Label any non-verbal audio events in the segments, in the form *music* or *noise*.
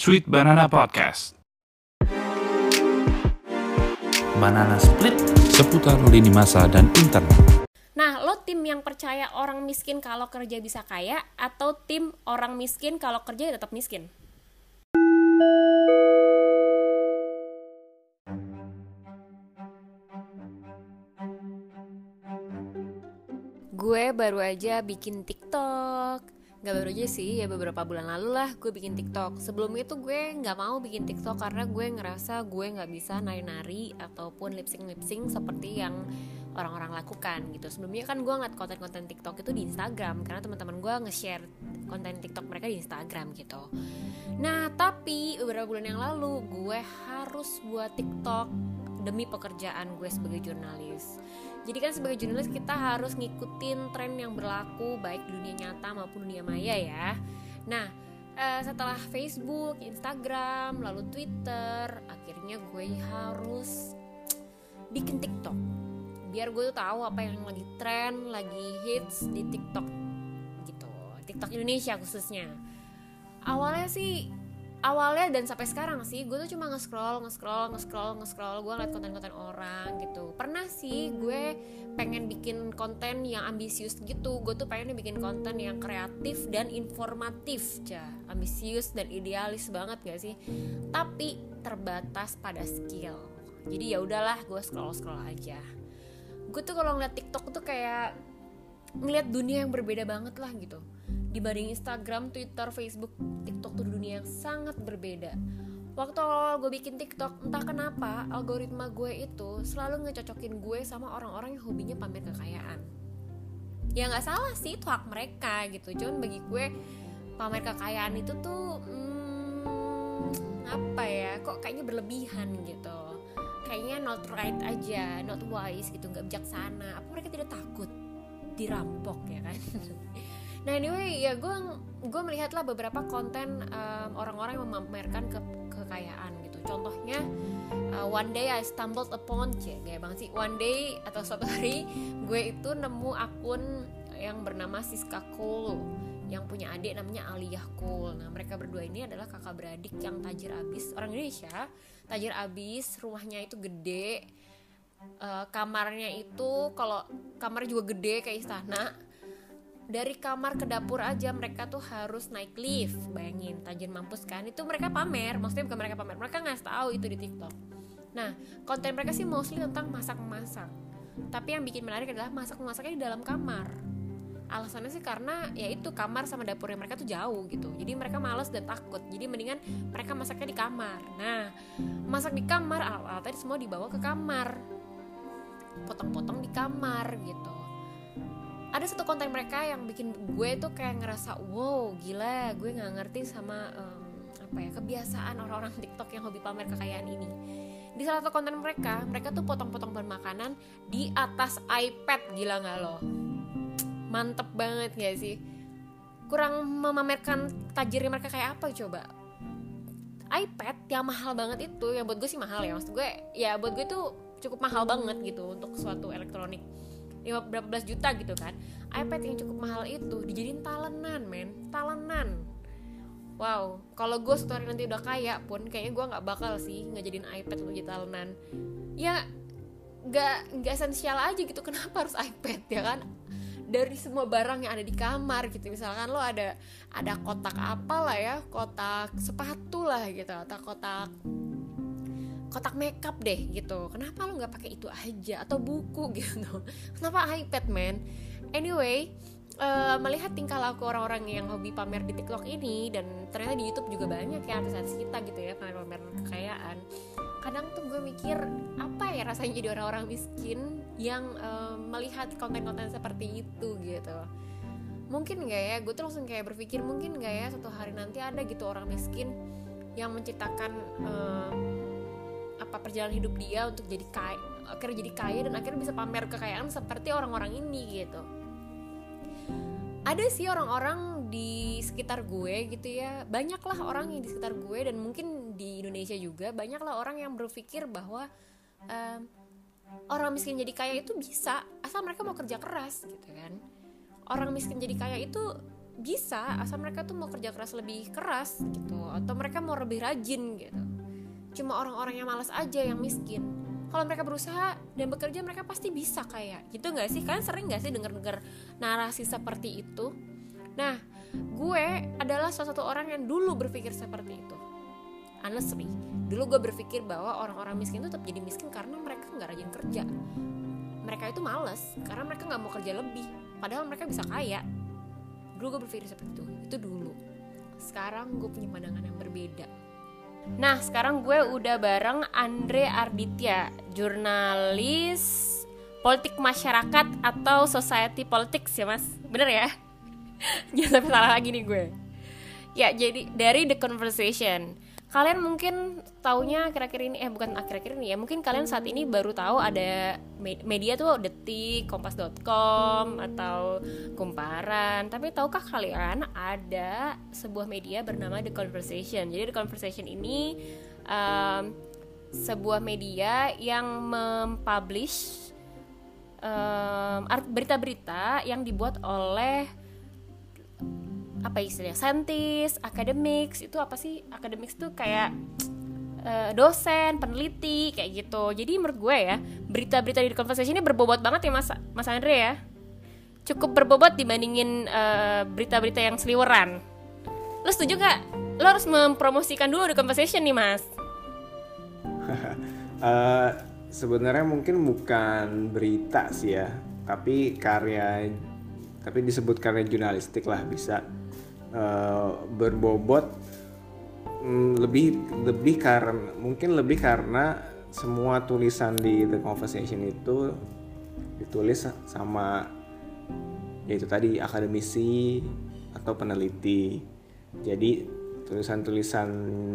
Sweet Banana Podcast. Banana Split seputar lini masa dan internet. Nah, lo tim yang percaya orang miskin kalau kerja bisa kaya atau tim orang miskin kalau kerja tetap miskin? Gue baru aja bikin TikTok. Gak baru aja sih, ya beberapa bulan lalu lah gue bikin TikTok. Sebelum itu gue nggak mau bikin TikTok karena gue ngerasa gue nggak bisa nari-nari ataupun lip sync lip sync seperti yang orang-orang lakukan gitu. Sebelumnya kan gue ngeliat konten-konten TikTok itu di Instagram karena teman-teman gue nge-share konten TikTok mereka di Instagram gitu. Nah tapi beberapa bulan yang lalu gue harus buat TikTok demi pekerjaan gue sebagai jurnalis. Jadi kan sebagai jurnalis kita harus ngikutin tren yang berlaku baik di dunia nyata maupun dunia maya ya. Nah, eh, setelah Facebook, Instagram, lalu Twitter, akhirnya gue harus bikin TikTok. Biar gue tuh tahu apa yang lagi tren, lagi hits di TikTok gitu. TikTok Indonesia khususnya. Awalnya sih awalnya dan sampai sekarang sih gue tuh cuma nge-scroll nge-scroll nge-scroll nge-scroll. Gue ngeliat konten-konten orang gitu. Pernah sih gue pengen bikin konten yang ambisius gitu. Gue tuh pengen bikin konten yang kreatif dan informatif ya ambisius dan idealis banget gak sih? Tapi terbatas pada skill. Jadi ya udahlah gue scroll scroll aja. Gue tuh kalau ngeliat TikTok tuh kayak ngeliat dunia yang berbeda banget lah gitu. Dibanding Instagram, Twitter, Facebook, TikTok tuh dunia yang sangat berbeda. Waktu awal gue bikin TikTok, entah kenapa algoritma gue itu selalu ngecocokin gue sama orang-orang yang hobinya pamer kekayaan. Ya nggak salah sih, itu hak mereka gitu. Cuman bagi gue pamer kekayaan itu tuh hmm, apa ya? Kok kayaknya berlebihan gitu. Kayaknya not right aja, not wise gitu, nggak bijaksana. Apa mereka tidak takut dirampok ya kan? *laughs* Nah anyway ya gue gue melihatlah beberapa konten um, orang-orang yang memamerkan ke kekayaan gitu. Contohnya uh, one day I stumbled upon cie gaya banget sih. One day atau suatu hari gue itu nemu akun yang bernama Siska Cool yang punya adik namanya Aliyah Cool. Nah mereka berdua ini adalah kakak beradik yang tajir abis orang Indonesia. Tajir abis, rumahnya itu gede. Uh, kamarnya itu kalau kamar juga gede kayak istana dari kamar ke dapur aja mereka tuh harus naik lift. Bayangin tajir mampus kan itu mereka pamer. Maksudnya bukan mereka pamer mereka nggak tahu itu di tiktok. Nah konten mereka sih mostly tentang masak masak tapi yang bikin menarik adalah masak masaknya di dalam kamar. Alasannya sih karena ya itu kamar sama dapurnya mereka tuh jauh gitu. Jadi mereka males dan takut. Jadi mendingan mereka masaknya di kamar. Nah masak di kamar alat-alatnya semua dibawa ke kamar. Potong-potong di kamar gitu ada satu konten mereka yang bikin gue tuh kayak ngerasa wow gila gue nggak ngerti sama um, apa ya kebiasaan orang-orang *laughs* TikTok yang hobi pamer kekayaan ini. Di salah satu konten mereka mereka tuh potong-potong bahan makanan di atas iPad gila nggak lo? Mantep banget gak sih? Kurang memamerkan tajirnya mereka kayak apa coba? iPad yang mahal banget itu yang buat gue sih mahal ya maksud gue ya buat gue tuh cukup mahal banget gitu untuk suatu elektronik lima berapa belas juta gitu kan iPad yang cukup mahal itu dijadiin talenan men. Talenan. Wow kalau gue hari nanti udah kaya pun kayaknya gue nggak bakal sih ngejadiin iPad untuk jadi talenan. Ya nggak nggak esensial aja gitu kenapa harus iPad ya kan? Dari semua barang yang ada di kamar gitu misalkan lo ada ada kotak apa lah ya kotak sepatu lah gitu atau kotak kotak makeup deh gitu. Kenapa lo nggak pakai itu aja? Atau buku *laughs* gitu. Kenapa iPad man? Anyway uh, melihat tingkah laku orang-orang yang hobi pamer di TikTok ini dan ternyata di YouTube juga banyak ya artis-artis kita gitu ya pamer-pamer kekayaan. Kadang tuh gue mikir apa ya rasanya jadi orang-orang miskin yang uh, melihat konten-konten seperti itu gitu. Mungkin nggak ya? Gue tuh langsung kayak berpikir mungkin nggak ya satu hari nanti ada gitu orang miskin yang menciptakan uh, apa perjalanan hidup dia untuk jadi kaya akhirnya jadi kaya dan akhirnya bisa pamer kekayaan seperti orang-orang ini gitu. Ada sih orang-orang di sekitar gue gitu ya. Banyaklah orang yang di sekitar gue dan mungkin di Indonesia juga banyaklah orang yang berpikir bahwa um, orang miskin jadi kaya itu bisa asal mereka mau kerja keras gitu kan. Orang miskin jadi kaya itu bisa asal mereka tuh mau kerja keras lebih keras gitu. Atau mereka mau lebih rajin gitu cuma orang-orang yang malas aja yang miskin. Kalau mereka berusaha dan bekerja mereka pasti bisa kayak. Gitu nggak sih? Kalian sering nggak sih denger-denger narasi seperti itu? Nah gue adalah salah satu orang yang dulu berpikir seperti itu. Honestly dulu gue berpikir bahwa orang-orang miskin itu tetap jadi miskin karena mereka nggak rajin kerja. Mereka itu males karena mereka nggak mau kerja lebih padahal mereka bisa kaya. Dulu gue berpikir seperti itu. Itu dulu. Sekarang gue punya pandangan yang berbeda nah sekarang gue udah bareng Andre Arditya jurnalis politik masyarakat atau society politics ya mas. Bener ya? *laughs* Jangan sampai salah lagi nih gue. Ya jadi dari the conversation kalian mungkin taunya akhir-akhir ini eh bukan akhir-akhir ini ya mungkin kalian saat ini baru tahu ada media tuh detik kompas.com atau kumparan. Tapi tahukah kalian ada sebuah media bernama the conversation? Jadi the conversation ini um, sebuah media yang mempublish um, berita-berita yang dibuat oleh apa istilahnya saintis, akademiks itu apa sih akademiks tuh kayak uh, dosen, peneliti kayak gitu. Jadi menurut gue ya berita-berita di conversation ini berbobot banget ya mas Mas Andre ya. Cukup berbobot dibandingin berita berita-berita yang seliweran. Lo setuju gak? Lo harus mempromosikan dulu di conversation nih mas. uh, *laughs* Sebenarnya mungkin bukan berita sih ya, tapi karya tapi disebut karya jurnalistik lah bisa uh, berbobot um, lebih lebih karena mungkin lebih karena semua tulisan di The Conversation itu ditulis sama yaitu tadi akademisi atau peneliti. Jadi tulisan-tulisan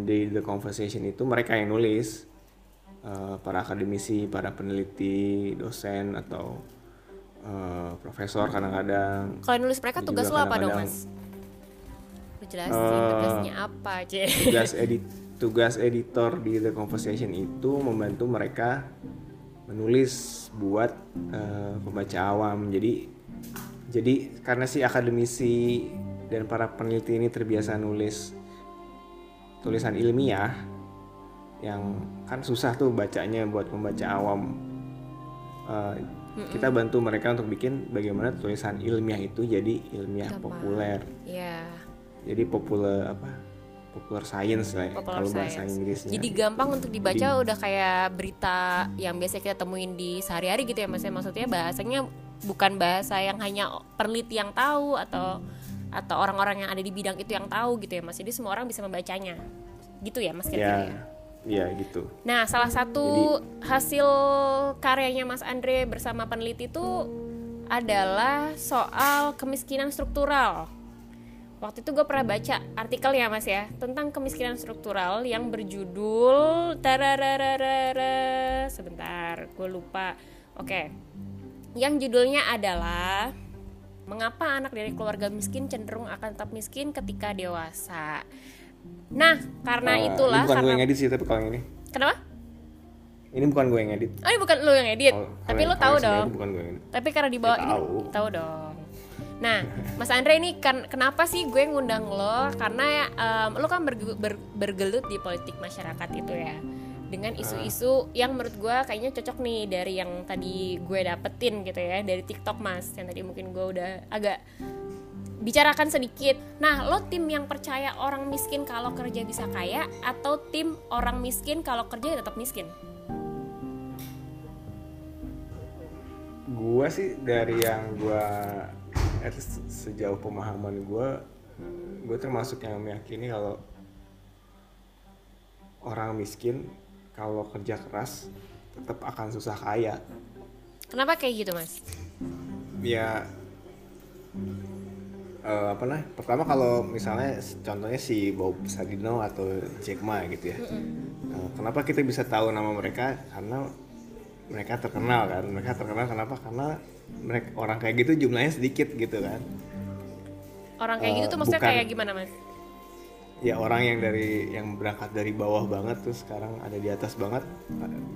di The Conversation itu mereka yang nulis uh, para akademisi, para peneliti, dosen atau uh, profesor kadang-kadang. Kalau nulis mereka tugas lo apa dong mas? Jelasin uh, tugasnya apa aja tugas *laughs* edit tugas editor di The Conversation itu membantu mereka menulis buat uh, pembaca awam jadi jadi karena si akademisi dan para peneliti ini terbiasa nulis tulisan ilmiah yang kan susah tuh bacanya buat pembaca awam uh, Mm-mm. kita bantu mereka untuk bikin bagaimana tulisan ilmiah itu jadi ilmiah Gampang. populer. Yeah jadi populer apa popular science lah ya, kalau bahasa Inggrisnya. Jadi gampang untuk dibaca jadi, udah kayak berita yang biasa kita temuin di sehari-hari gitu ya maksudnya maksudnya bahasanya bukan bahasa yang hanya peneliti yang tahu atau atau orang-orang yang ada di bidang itu yang tahu gitu ya Mas. Jadi semua orang bisa membacanya. Gitu ya Mas kira-kira ya. Iya gitu. Nah salah satu Jadi, hasil karyanya Mas Andre bersama peneliti itu adalah soal kemiskinan struktural waktu itu gue pernah baca artikel ya mas ya tentang kemiskinan struktural yang berjudul tararararara. Sebentar gue lupa. Oke. Yang judulnya adalah mengapa anak dari keluarga miskin cenderung akan tetap miskin ketika dewasa? Nah karena uh, itulah ini bukan karena gue yang edit sih tapi kalau yang ini. Kenapa? Ini bukan gue yang edit oh ini bukan lo yang edit oh, tapi lo tahu dong. bukan gue yang edit. tapi karena di bawah ya, ini tahu dong Nah, Mas Andre ini kan kenapa sih gue ngundang lo? Karena um, lo kan ber, ber, bergelut di politik masyarakat itu ya. Dengan isu-isu yang menurut gue kayaknya cocok nih dari yang tadi gue dapetin gitu ya dari TikTok Mas. Yang tadi mungkin gue udah agak bicarakan sedikit. Nah, lo tim yang percaya orang miskin kalau kerja bisa kaya atau tim orang miskin kalau kerja tetap miskin? Gue sih dari yang gue at least sejauh pemahaman gue gue termasuk yang meyakini kalau orang miskin kalau kerja keras tetap akan susah kaya. Kenapa kayak gitu mas? Ya uh, apa nah pertama kalau misalnya contohnya si Bob Sadino atau Jack Ma gitu ya. Mm -mm. Uh, kenapa kita bisa tahu nama mereka? Karena mereka terkenal kan. Mereka terkenal kenapa? Karena mereka orang kayak gitu jumlahnya sedikit gitu kan. Orang kayak uh, gitu tuh maksudnya bukan, kayak gimana mas? Ya orang yang dari yang berangkat dari bawah banget tuh sekarang ada di atas banget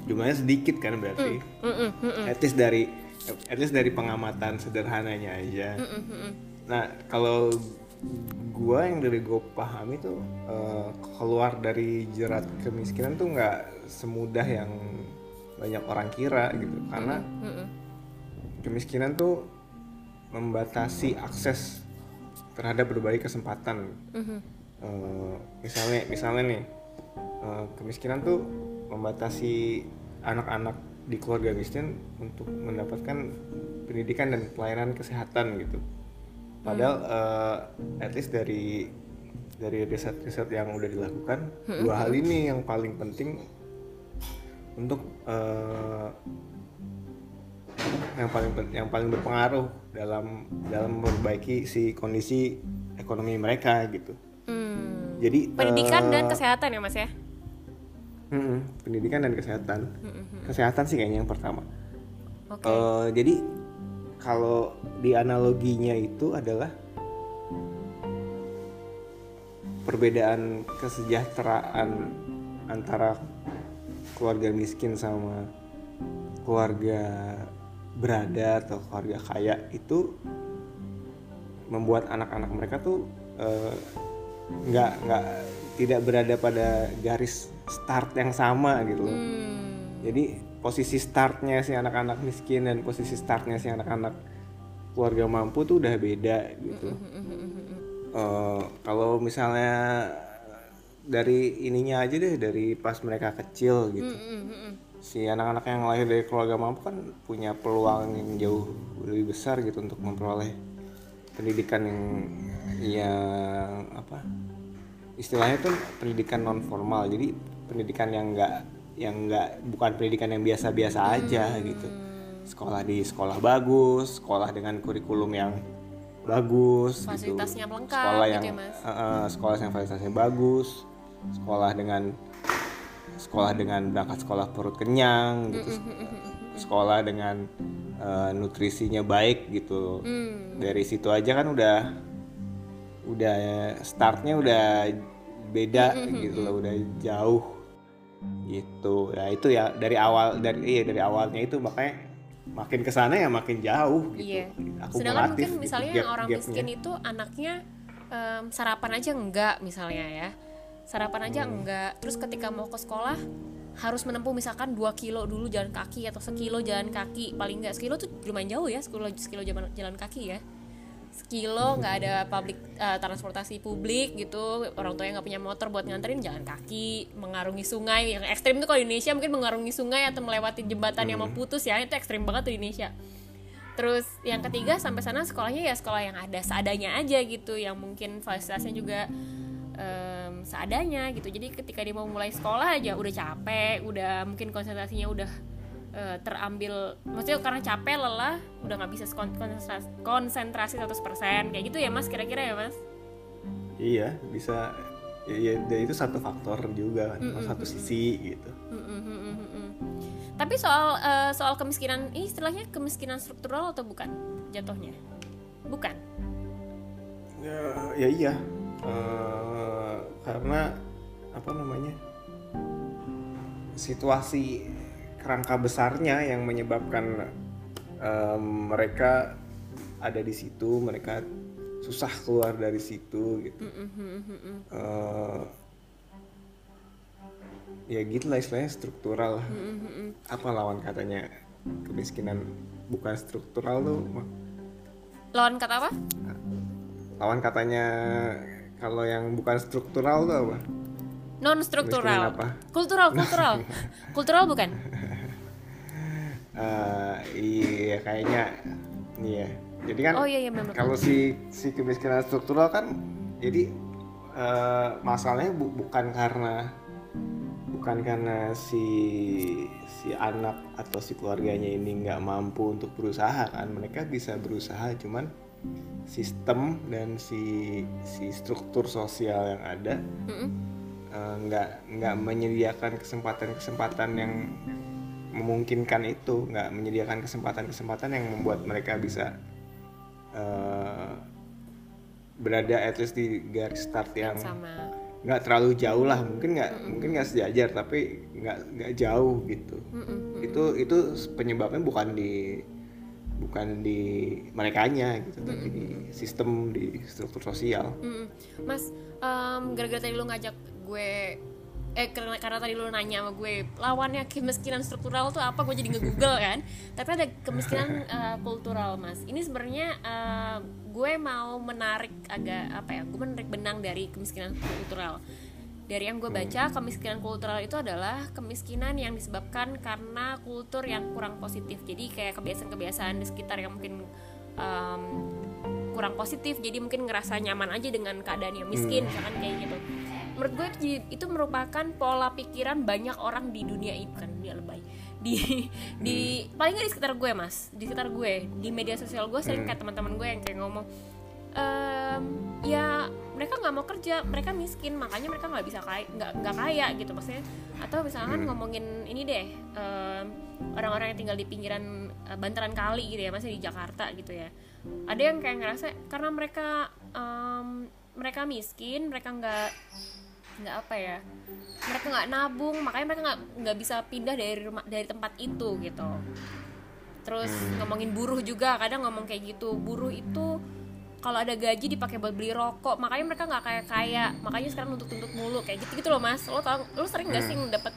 jumlahnya sedikit kan berarti. Mm, mm, mm, mm, mm. at least dari at least dari pengamatan sederhananya aja. Mm, mm, mm. nah kalau gua yang dari gue pahami tuh eh, keluar dari jerat kemiskinan tuh nggak semudah yang banyak orang kira gitu. Karena kemiskinan tuh membatasi akses terhadap berbagai kesempatan. Eh, misalnya misalnya nih eh, kemiskinan tuh membatasi anak-anak di keluarga miskin untuk mendapatkan pendidikan dan pelayanan kesehatan gitu. Padahal eh, at least dari dari riset-riset yang udah dilakukan dua hal ini yang paling penting untuk eh, yang paling yang paling berpengaruh dalam dalam memperbaiki si kondisi ekonomi mereka gitu Hmm. jadi Pendidikan eh, dan kesehatan ya mas ya. mm-mm, pendidikan dan kesehatan. Kesehatan sih kayaknya yang pertama. Oke. Eh, jadi kalau di analoginya itu adalah perbedaan kesejahteraan antara keluarga miskin sama keluarga berada atau keluarga kaya itu membuat anak-anak mereka tuh eh, nggak nggak tidak berada pada garis start yang sama gitu loh. Hmm. Jadi posisi startnya si anak-anak miskin dan posisi startnya si anak-anak keluarga mampu tuh udah beda gitu. Eh, kalau misalnya dari ininya aja deh dari pas mereka kecil gitu. Si anak-anak yang lahir dari keluarga mampu kan punya peluang yang jauh lebih besar gitu untuk memperoleh pendidikan yang yang apa istilahnya tuh pendidikan non formal jadi pendidikan yang enggak yang enggak bukan pendidikan yang biasa-biasa aja gitu sekolah di sekolah bagus sekolah dengan kurikulum yang bagus Fasilitasnya gitu. lengkap sekolah gitu yang ya, Mas? sekolah yang fasilitasnya bagus sekolah dengan sekolah dengan berangkat sekolah perut kenyang gitu sekolah dengan eh, nutrisinya baik gitu Hmm. dari situ aja kan udah udah startnya udah beda gitu loh udah jauh gitu ya itu ya dari awal dari iya dari awalnya itu makanya makin ke sana ya makin jauh gitu Iya. Sedangkan Akumulatif mungkin gitu, misalnya gap- yang orang gapnya. miskin itu anaknya em, sarapan aja enggak misalnya ya. Sarapan aja Hmm. enggak. Terus ketika mau ke sekolah harus menempuh misalkan 2 kilo dulu jalan kaki atau sekilo jalan kaki. Paling enggak sekilo tuh lumayan jauh ya sekilo sekilo jalan, jalan kaki ya. Sekilo nggak ada public eh, transportasi publik gitu. Orang tuanya nggak punya motor buat nganterin jalan kaki mengarungi sungai. Yang ekstrim tuh kalau Indonesia mungkin mengarungi sungai atau melewati jembatan yang mau putus ya itu ekstrim banget tuh di Indonesia. Terus yang ketiga sampai sana sekolahnya ya sekolah yang ada seadanya aja gitu, yang mungkin fasilitasnya juga em, seadanya gitu. Jadi ketika dia mau mulai sekolah aja udah capek, udah mungkin konsentrasinya udah eh, terambil, maksudnya karena capek lelah, udah nggak bisa kon- konsentrasi, konsentrasi 100% kayak gitu ya mas kira-kira ya mas? iya bisa ya, ya itu satu faktor juga kan satu sisi gitu Mm-mm-mm-mm-mm. Tapi soal eh, soal kemiskinan ini istilahnya kemiskinan struktural atau bukan jatuhnya? Bukan. ya, ya iya Eh, karena apa namanya situasi kerangka besarnya yang menyebabkan em, mereka ada di situ mereka susah keluar dari situ gitu. Eh, ya gitu lah istilahnya struktural apa lawan katanya kemiskinan bukan struktural tuh Lawan kata apa? lawan katanya kalau yang bukan struktural tuh apa? non struktural apa? kultural kultural *laughs* kultural bukan Eh, iya kayaknya iya. Jadi kan Oh, iya, iya, kalau si si kemiskinan struktural kan jadi eh, masalahnya bu- bukan karena bukan karena si si anak atau si keluarganya ini nggak mampu untuk berusaha kan mereka bisa berusaha cuman sistem dan si si struktur sosial yang ada eh, nggak nggak menyediakan kesempatan-kesempatan yang memungkinkan itu nggak menyediakan kesempatan-kesempatan yang membuat mereka bisa eh, berada at least di garis start yang nggak terlalu jauh lah. Mungkin nggak mungkin nggak sejajar tapi nggak nggak jauh gitu. Mm-mm. itu itu penyebabnya bukan di bukan di merekanya gitu tapi di sistem di struktur sosial. Mm-mm. Mas, em, gara-gara tadi lu ngajak gue eh karena, karena tadi lu nanya sama gue lawannya kemiskinan struktural tuh apa? Gue jadi nge-google *laughs* kan? Tapi ada kemiskinan eh, kultural mas. Ini sebenarnya eh, gue mau menarik agak apa ya gue menarik benang dari kemiskinan kultural dari yang gue baca kemiskinan kultural itu adalah kemiskinan yang disebabkan karena kultur yang kurang positif. Jadi kayak kebiasaan-kebiasaan di sekitar yang mungkin em, kurang positif jadi mungkin ngerasa nyaman aja dengan keadaan yang miskin misalkan kayak gitu. Menurut gue itu, itu merupakan pola pikiran banyak orang di dunia ini bukan dunia lebay. Di di paling nggak di sekitar gue mas. Di sekitar gue di media sosial gue sering kayak teman-teman gue yang kayak ngomong "Em, ya mereka nggak mau kerja mereka miskin makanya mereka nggak bisa kaya nggak nggak kaya gitu maksudnya. Atau misalkan ngomongin ini deh em, orang-orang yang tinggal di pinggiran eh, bantaran kali gitu ya masih di Jakarta gitu ya. Ada yang kayak ngerasa karena mereka em, mereka miskin mereka nggak nggak apa ya mereka nggak nabung makanya mereka nggak nggak bisa pindah dari rumah dari tempat itu gitu. Terus ngomongin buruh juga kadang ngomong kayak gitu buruh itu kalau ada gaji dipakai buat beli rokok makanya mereka nggak kayak kaya. Makanya sekarang nuntut-nuntut mulu kayak gitu gitu loh mas. Lo tau lo sering nggak sih dapat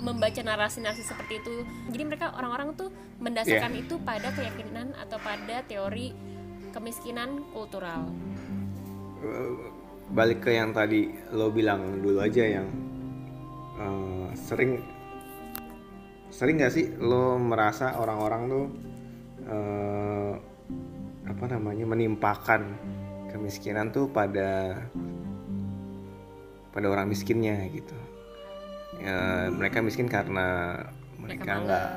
membaca narasi-narasi seperti itu? Jadi mereka orang-orang tuh mendasarkan itu pada keyakinan atau pada teori kemiskinan kultural. Balik ke yang tadi lo bilang dulu aja yang eh, sering sering nggak sih lo merasa orang-orang tuh eh, apa namanya menimpakan kemiskinan tuh pada pada orang miskinnya gitu. Ya, mereka miskin karena mereka nggak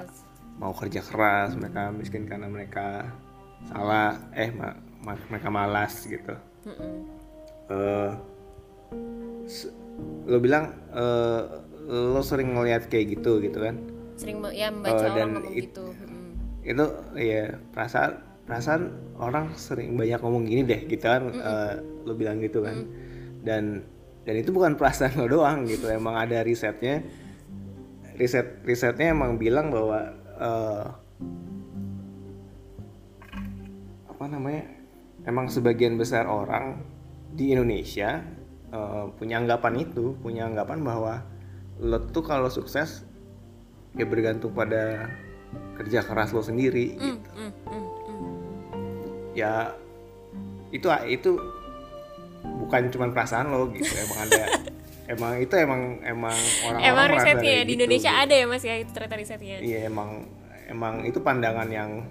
mau kerja keras mereka miskin karena mereka salah eh ma- ma- mereka malas gitu. S- lo bilang eh, lo sering ngeliat kayak gitu gitu kan? Sering ya membaca orang dan ngomong it- gitu. Itu ya perasaan perasaan orang sering banyak ngomong gini deh gitu kan eh, lo bilang gitu kan. Dan dan itu bukan perasaan lo doang gitu. Emang ada risetnya. Riset risetnya emang bilang bahwa eh, apa namanya emang sebagian besar orang di Indonesia eh, punya anggapan itu punya anggapan bahwa lo tuh kalau sukses ya bergantung pada kerja keras lo sendiri gitu. Mm, mm, mm. Ya itu itu bukan cuma perasaan lo gitu emang ada *laughs* emang itu emang emang orang-orang emang risetnya ya di gitu, Indonesia gitu. ada ya mas ya itu ternyata risetnya iya emang emang itu pandangan yang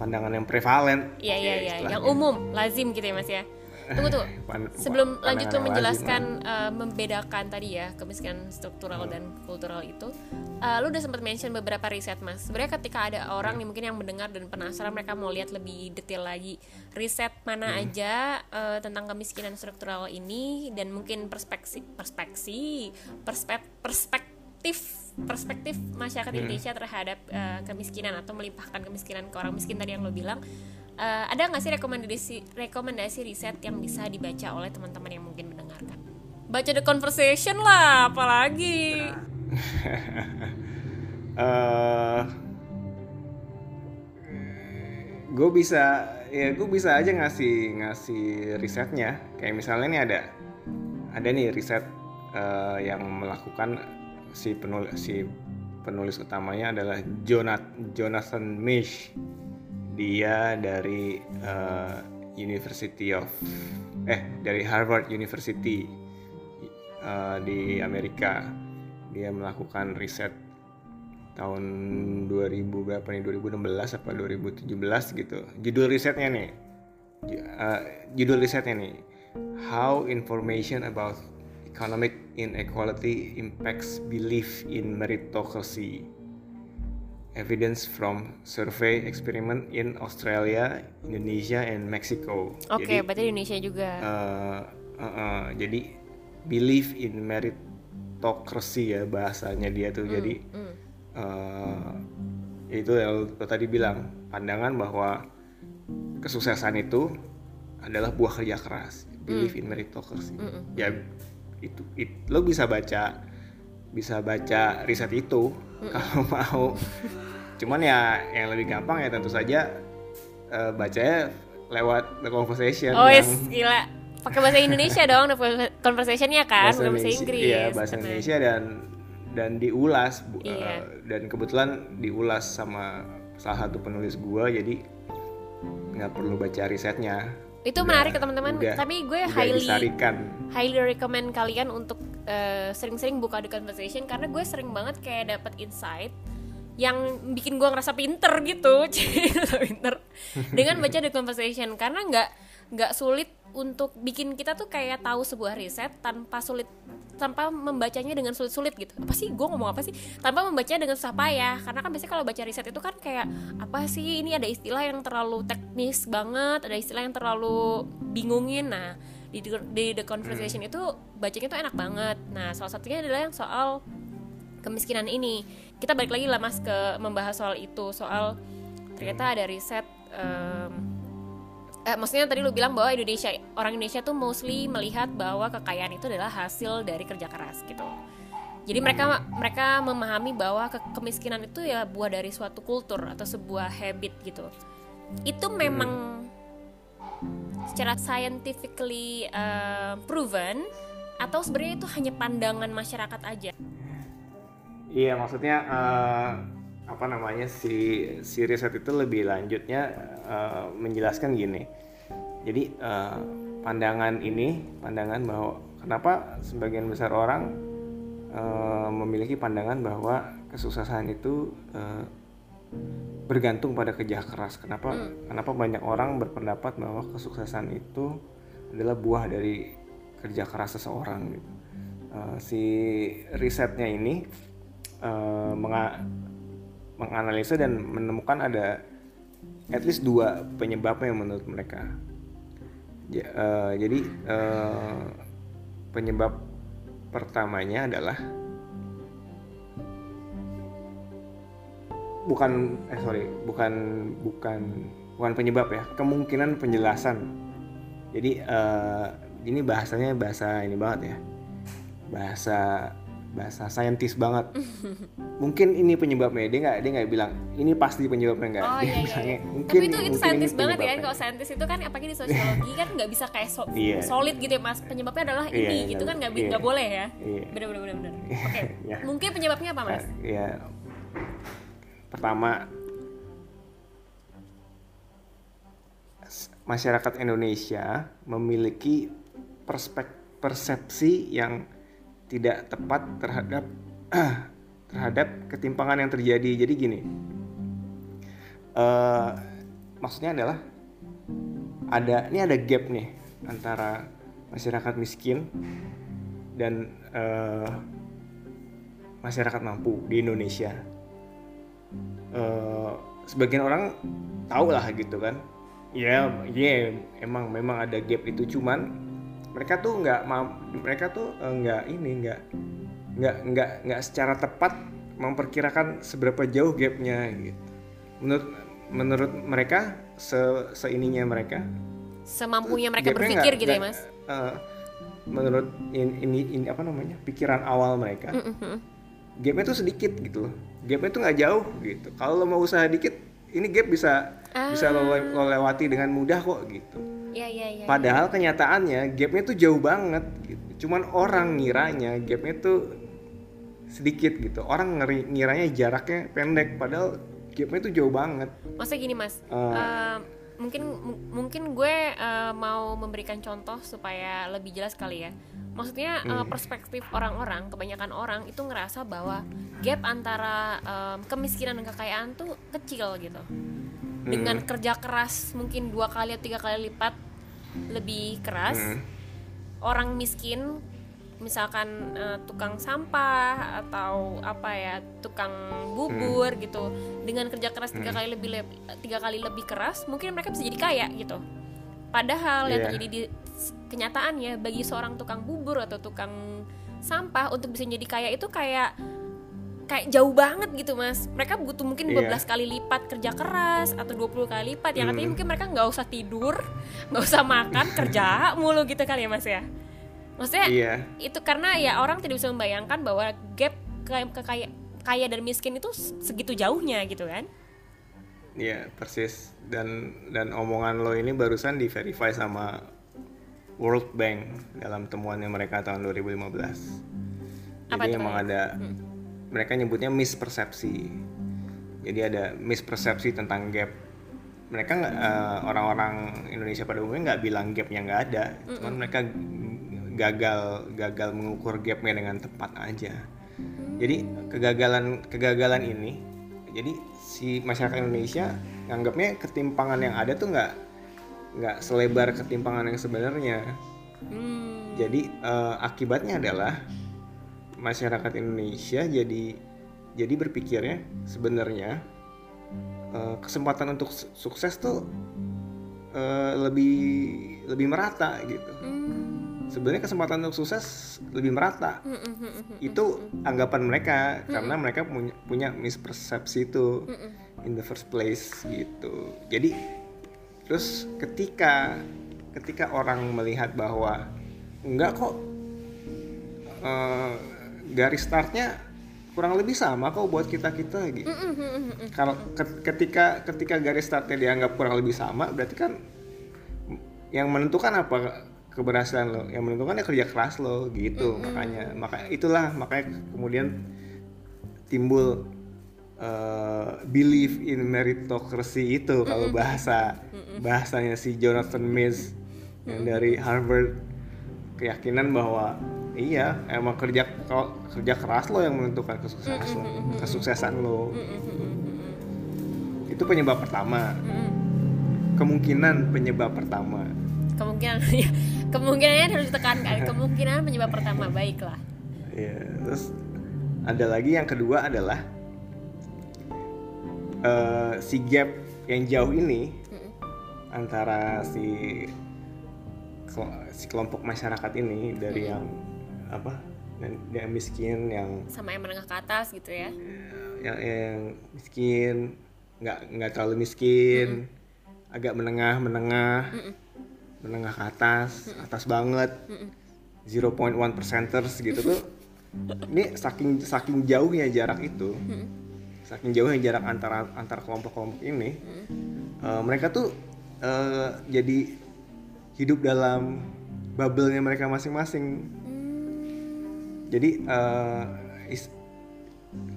pandangan yang prevalen Iya iya ya iya, yang umum, lazim gitu ya Mas ya. Tunggu tuh. *laughs* Sebelum lanjut lazim menjelaskan eh, membedakan tadi ya kemiskinan struktural dan kultural itu, eh, lu udah sempat mention beberapa riset Mas. Sebenarnya ketika ada orang nih mungkin yang mendengar dan penasaran mereka mau lihat lebih detail lagi riset mana aja eh, tentang kemiskinan struktural ini dan mungkin perspektif perspektif perspek- perspektif perspektif masyarakat Indonesia terhadap eh, kemiskinan atau melimpahkan kemiskinan ke orang miskin tadi yang lo bilang Eh, ada nggak sih rekomendasi rekomendasi riset yang bisa dibaca oleh teman-teman yang mungkin mendengarkan? Baca the conversation lah apalagi. *laughs* Eh gue bisa ya gue bisa aja ngasih ngasih risetnya. Kayak misalnya nih ada ada nih riset eh, yang melakukan si penulis si penulis utamanya adalah Jonathan Jonathan Mish dia dari eh, University of eh dari Harvard University eh, di Amerika. Dia melakukan riset tahun 2000 berapa nih? 2016 apa 2017 gitu. Judul risetnya nih. Eh, judul risetnya nih. How information about economic inequality impacts belief in meritocracy evidence from survey experiment in Australia, Indonesia, and Mexico. oke Jadi, berarti Indonesia juga. eh, eh, eh, jadi belief in meritocracy ya bahasanya dia tuh. Jadi Hmm. eh, itu yang lo tadi bilang pandangan bahwa kesuksesan itu adalah buah kerja keras. Belief in meritocracy. Ya itu, it- lo bisa baca bisa baca riset itu kalau mau cuman ya yang lebih gampang ya tentu saja eh, bacanya lewat the conversation oh yang gila pakai bahasa Indonesia dong the conversationnya kan bukan bahasa Inggris Iya, bahasa. Indonesia dan dan diulas bu- Iya. eh, dan kebetulan diulas sama salah satu penulis gua jadi nggak perlu baca risetnya. itu Udah- menarik ya teman-teman tapi gue highly disarikan. highly recommend kalian untuk eh, sering-sering buka the conversation karena gue sering banget kayak dapat insight yang bikin gue ngerasa pinter gitu. *laughs* Pinter. Dengan baca the conversation. Karena nggak nggak sulit untuk bikin kita tuh kayak tahu sebuah riset tanpa sulit tanpa membacanya dengan sulit-sulit gitu. Apa sih? Gue ngomong apa sih? Tanpa membacanya dengan susah payah. Karena kan biasanya kalau baca riset itu kan kayak apa sih? Ini ada istilah yang terlalu teknis banget ada istilah yang terlalu bingungin. Nah di, di the conversation itu bacanya tuh enak banget. Nah salah satunya adalah yang soal kemiskinan ini kita balik lagi lah mas ke membahas soal itu soal ternyata ada riset em, eh, maksudnya tadi lu bilang bahwa Indonesia orang Indonesia tuh mostly melihat bahwa kekayaan itu adalah hasil dari kerja keras gitu. Jadi mereka mereka memahami bahwa ke- kemiskinan itu ya buah dari suatu kultur atau sebuah habit gitu. Itu memang secara scientifically eh, proven atau sebenarnya itu hanya pandangan masyarakat aja Iya, maksudnya eh, apa namanya si si riset itu lebih lanjutnya eh, menjelaskan gini. Jadi eh, pandangan ini, pandangan bahwa kenapa sebagian besar orang eh, memiliki pandangan bahwa kesuksesan itu eh, bergantung pada kerja keras. Kenapa? Kenapa banyak orang berpendapat bahwa kesuksesan itu adalah buah dari kerja keras seseorang gitu. Eh, si risetnya ini menga- menganalisa dan menemukan ada at least dua penyebabnya menurut mereka. Ja- eh, jadi eh, penyebab pertamanya adalah bukan eh sorry bukan bukan bukan penyebab ya kemungkinan penjelasan jadi eh, ini bahasanya bahasa ini banget ya bahasa bahasa saintis banget mungkin ini penyebabnya dia nggak dia nggak bilang ini pasti penyebabnya nggak Oh dia iya iya. bilangnya, iya. mungkin Tapi itu itu saintis banget ya kan penyebabnya." kalau saintis itu kan apalagi di sosiologi kan nggak bisa kayak so- Iya. solid gitu ya mas penyebabnya adalah Iya, ini iya, gitu kan nggak iya. nggak boleh ya. Iya. Bener bener bener bener. *laughs* Oke. Ya. Mungkin penyebabnya apa mas? Ya pertama s- masyarakat Indonesia memiliki perspek persepsi yang tidak tepat terhadap *clears throat* terhadap ketimpangan yang terjadi. Jadi gini, eh, maksudnya adalah ada ini ada gap nih antara masyarakat miskin dan eh, masyarakat mampu di Indonesia. Eh, sebagian orang tahu lah gitu kan. Ya, ya emang memang ada gap itu cuman mereka tuh nggak mereka tuh eh, nggak ini nggak nggak nggak nggak secara tepat memperkirakan seberapa jauh gapnya gitu. Menurut menurut mereka se seininya mereka Semampunya mereka berpikir nggak- gitu ya mas. eh, menurut ini, ini ini apa namanya pikiran awal mereka Mm-mm. gapnya tuh sedikit gitu loh gapnya tuh nggak jauh gitu kalau lo mau usaha dikit ini gap bisa bisa lo, lo lewati dengan mudah kok gitu Iya iya iya. padahal kenyataannya gapnya tuh jauh banget gitu cuman orang ngiranya gapnya tuh sedikit gitu orang ngeri, ngiranya jaraknya pendek padahal gapnya tuh jauh banget Maksudnya gini mas, Eh. eh, mungkin mu- mungkin gue eh, mau memberikan contoh supaya lebih jelas kali ya. Maksudnya Hmm. perspektif orang-orang, kebanyakan orang itu ngerasa bahwa gap antara em, kemiskinan dan kekayaan tuh kecil gitu. Dengan Hmm. kerja keras mungkin dua kali atau tiga kali lipat lebih keras, Hmm. orang miskin misalkan eh, tukang sampah atau apa ya tukang bubur gitu dengan kerja keras tiga kali lebih leb- tiga kali lebih keras mungkin mereka bisa jadi kaya gitu padahal yang Iya. terjadi di kenyataannya bagi seorang tukang bubur atau tukang sampah untuk bisa jadi kaya itu kayak kayak jauh banget gitu mas. Mereka butuh mungkin Iya. 12 kali lipat kerja keras atau 20 kali lipat. Yang artinya Hmm. mungkin mereka nggak usah tidur nggak usah makan *laughs* kerja mulu gitu kali ya mas ya. Maksudnya iya. itu karena ya orang tidak bisa membayangkan bahwa gap ke kekaya kaya dan miskin itu segitu jauhnya gitu kan? Iya persis. Dan dan omongan lo ini barusan di verify sama World Bank dalam temuannya mereka tahun 2015. Apa Jadi emang ada mereka nyebutnya mispersepsi. Jadi ada mispersepsi tentang gap. Mereka nggak eh, orang-orang Indonesia pada umumnya nggak bilang gapnya nggak ada, cuman mereka gagal gagal mengukur gapnya dengan tepat aja. Jadi kegagalan kegagalan ini, jadi si masyarakat Indonesia nganggapnya ketimpangan yang ada tuh nggak nggak selebar ketimpangan yang sebenarnya. hmm. Jadi eh, akibatnya adalah masyarakat Indonesia jadi jadi berpikirnya sebenarnya eh, kesempatan untuk su- sukses tuh eh, lebih lebih merata gitu. Hmm. Sebenarnya kesempatan untuk sukses lebih merata. Hmm, hmm, hmm, Itu anggapan mereka karena mereka punya, punya mispersepsi itu in the first place gitu. Jadi terus ketika ketika orang melihat bahwa enggak kok eh, garis startnya kurang lebih sama kok buat kita kita gitu. Kalau ke- ketika ketika garis startnya dianggap kurang lebih sama, berarti kan yang menentukan apa keberhasilan lo, yang menentukan ya kerja keras lo gitu. Makanya maka itulah makanya kemudian timbul eh, belief in meritocracy itu kalau bahasa bahasanya si Jonathan Miz yang dari Harvard keyakinan bahwa iya emang kerja kalau kerja keras lo yang menentukan kesuksesan lo kesuksesan lo. Itu penyebab pertama. Kemungkinan penyebab pertama. Kemungkinan *laughs* kemungkinannya harus ditekankan. Kemungkinan penyebab pertama baiklah. Ya terus ada lagi yang kedua adalah eh, si gap yang jauh ini antara si si kelompok masyarakat ini dari yang apa yang, miskin yang sama yang menengah ke atas gitu ya? Yang, yang miskin nggak nggak terlalu miskin agak menengah menengah menengah ke atas atas banget. 0.1 percenters gitu tuh. Ini saking saking jauhnya jarak itu saking jauhnya jarak antara antar kelompok-kelompok ini eh, mereka tuh eh, jadi hidup dalam bubble-nya mereka masing-masing jadi eh, is-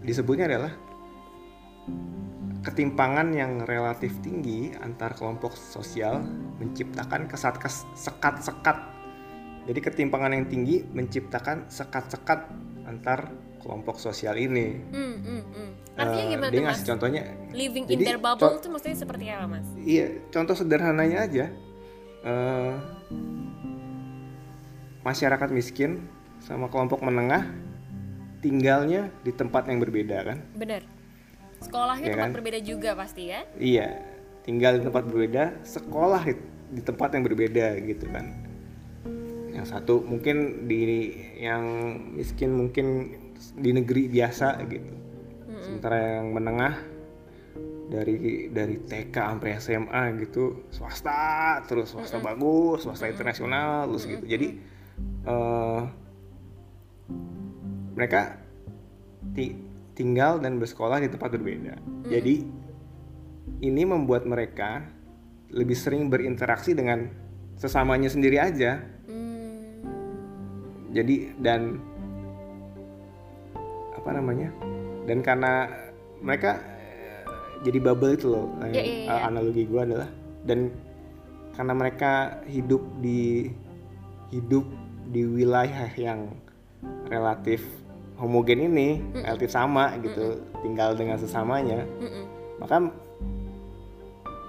disebutnya adalah ketimpangan yang relatif tinggi antar kelompok sosial menciptakan kesat kes- sekat-sekat. Jadi ketimpangan yang tinggi menciptakan sekat-sekat antar kelompok sosial ini. hmm, hmm, hmm. artinya gimana dia tuh mas ngasih contohnya. living in Jadi, their bubble itu maksudnya seperti apa mas Iya, contoh sederhananya aja. Eh, masyarakat miskin sama kelompok menengah tinggalnya di tempat yang berbeda kan? bener sekolahnya Iya tempat kan? berbeda juga pasti ya Iya, tinggal di tempat berbeda, sekolah di, di tempat yang berbeda gitu kan. Yang satu mungkin di yang miskin mungkin di negeri biasa gitu. Sementara yang menengah dari dari TK sampai SMA gitu swasta terus swasta bagus, swasta internasional terus gitu. Jadi eh, mereka ti- tinggal dan bersekolah di tempat berbeda. Jadi ini membuat mereka lebih sering berinteraksi dengan sesamanya sendiri aja. Hmm, Jadi dan apa namanya? Dan karena mereka eh, jadi bubble itu loh. iya, iya. eh, Analogi gue adalah dan karena mereka hidup di hidup di wilayah yang relatif homogen ini, relatif sama gitu, tinggal dengan sesamanya. Mm-mm. maka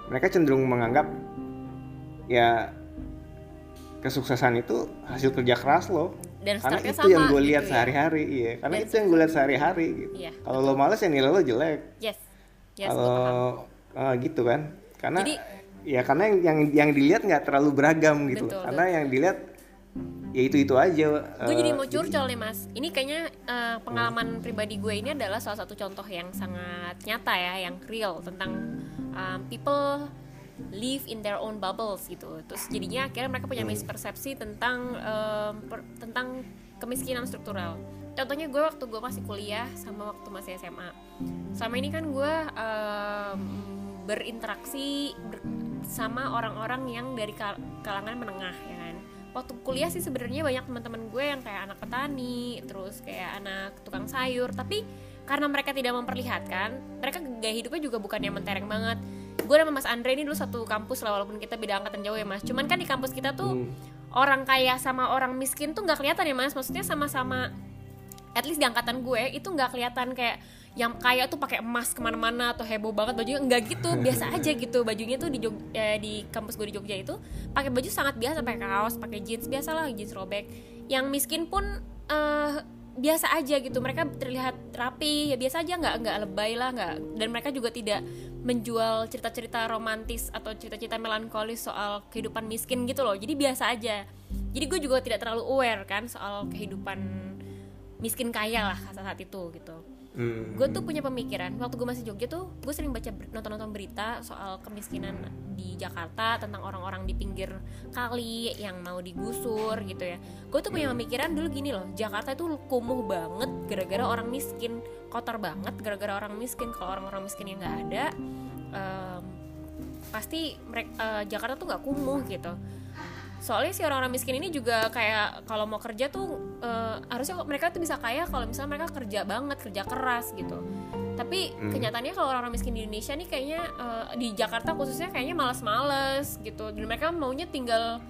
mereka cenderung menganggap ya kesuksesan itu hasil kerja keras lo Dan karena itu sama yang gue gitu lihat ya. sehari-hari iya. Karena Dan itu yang gue lihat sehari-hari gitu. Iya, kalau lo males ya nilai lo jelek. Yes. Yes kalau ah, gitu kan. Karena Jadi- ya karena yang yang, yang dilihat nggak terlalu beragam gitu Betul, karena yang dilihat ya itu itu aja gue jadi eh, mau curcol nih mas. Ini kayaknya eh, pengalaman pribadi gue ini adalah salah satu contoh yang sangat nyata ya yang real tentang um, people live in their own bubbles gitu. Terus jadinya akhirnya mereka punya mispersepsi tentang um, per- tentang kemiskinan struktural. Contohnya gue waktu gue masih kuliah sama waktu masih SMA selama ini kan gue em, berinteraksi ber- sama orang-orang yang dari kal- kalangan menengah ya kan waktu kuliah sih sebenarnya banyak teman-teman gue yang kayak anak petani terus kayak anak tukang sayur. Tapi karena mereka tidak memperlihatkan mereka gaya hidupnya juga bukan yang mentereng banget. Gue sama Mas Andre ini dulu satu kampus lah walaupun kita beda angkatan jauh ya Mas. Cuman kan di kampus kita tuh Hmm. orang kaya sama orang miskin tuh nggak kelihatan ya Mas. Maksudnya sama-sama at least di angkatan gue itu nggak kelihatan kayak yang kaya tuh pakai emas ke mana-mana atau heboh banget bajunya nggak gitu *laughs* biasa aja gitu. Bajunya tuh di Jog- eh, di kampus gue di Jogja itu pakai baju sangat biasa pakai kaos pakai jeans biasa lah jeans robek. Yang miskin pun eh, biasa aja gitu. Mereka terlihat rapi ya biasa aja nggak nggak lebay lah nggak. Dan mereka juga tidak menjual cerita-cerita romantis atau cerita-cerita melankolis soal kehidupan miskin gitu loh. Jadi biasa aja. Jadi gue juga tidak terlalu aware kan soal kehidupan miskin kaya lah saat itu gitu Hmm. gue tuh punya pemikiran waktu gue masih Jogja tuh gue sering baca nonton-nonton berita soal kemiskinan di Jakarta tentang orang-orang di pinggir kali yang mau digusur gitu ya. Gue tuh punya pemikiran dulu gini loh Jakarta itu kumuh banget gara-gara orang miskin kotor banget gara-gara orang miskin. Kalau orang-orang miskin yang nggak ada em, pasti mereka Jakarta tuh nggak kumuh gitu soalnya si orang-orang miskin ini juga kayak kalau mau kerja tuh eh, harusnya kok mereka tuh bisa kaya kalau misalnya mereka kerja banget kerja keras gitu. Tapi kenyataannya kalau orang-orang miskin di Indonesia nih kayaknya eh, di Jakarta khususnya kayaknya malas-males gitu. Dan mereka maunya tinggal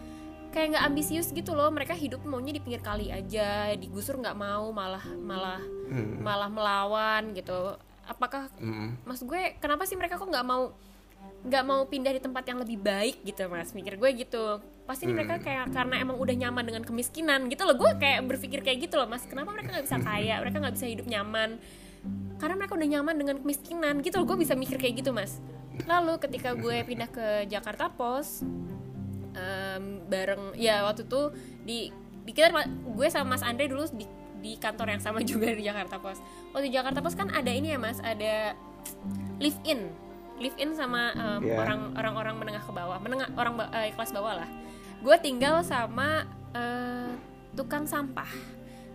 kayak nggak ambisius gitu loh. Mereka hidup maunya di pinggir kali aja digusur nggak mau malah malah Hmm. malah melawan gitu. Apakah Hmm. mas gue kenapa sih mereka kok nggak mau nggak mau pindah di tempat yang lebih baik gitu mas? Mikir gue gitu pasti ini mereka kayak karena emang udah nyaman dengan kemiskinan gitu loh. Gue kayak berpikir kayak gitu loh mas. Kenapa mereka nggak bisa kaya? Mereka nggak bisa hidup nyaman. Karena mereka udah nyaman dengan kemiskinan gitu loh. Gue bisa mikir kayak gitu mas. Lalu ketika gue pindah ke Jakarta Pos em, bareng ya waktu itu di di kita gue sama Mas Andre dulu di di kantor yang sama *laughs* juga di Jakarta Pos waktu di Jakarta Pos kan ada ini ya mas. Ada live in live in sama em, Iya. orang orang-orang menengah ke bawah. Menengah orang eh, kelas bawah lah gue tinggal sama eh, tukang sampah.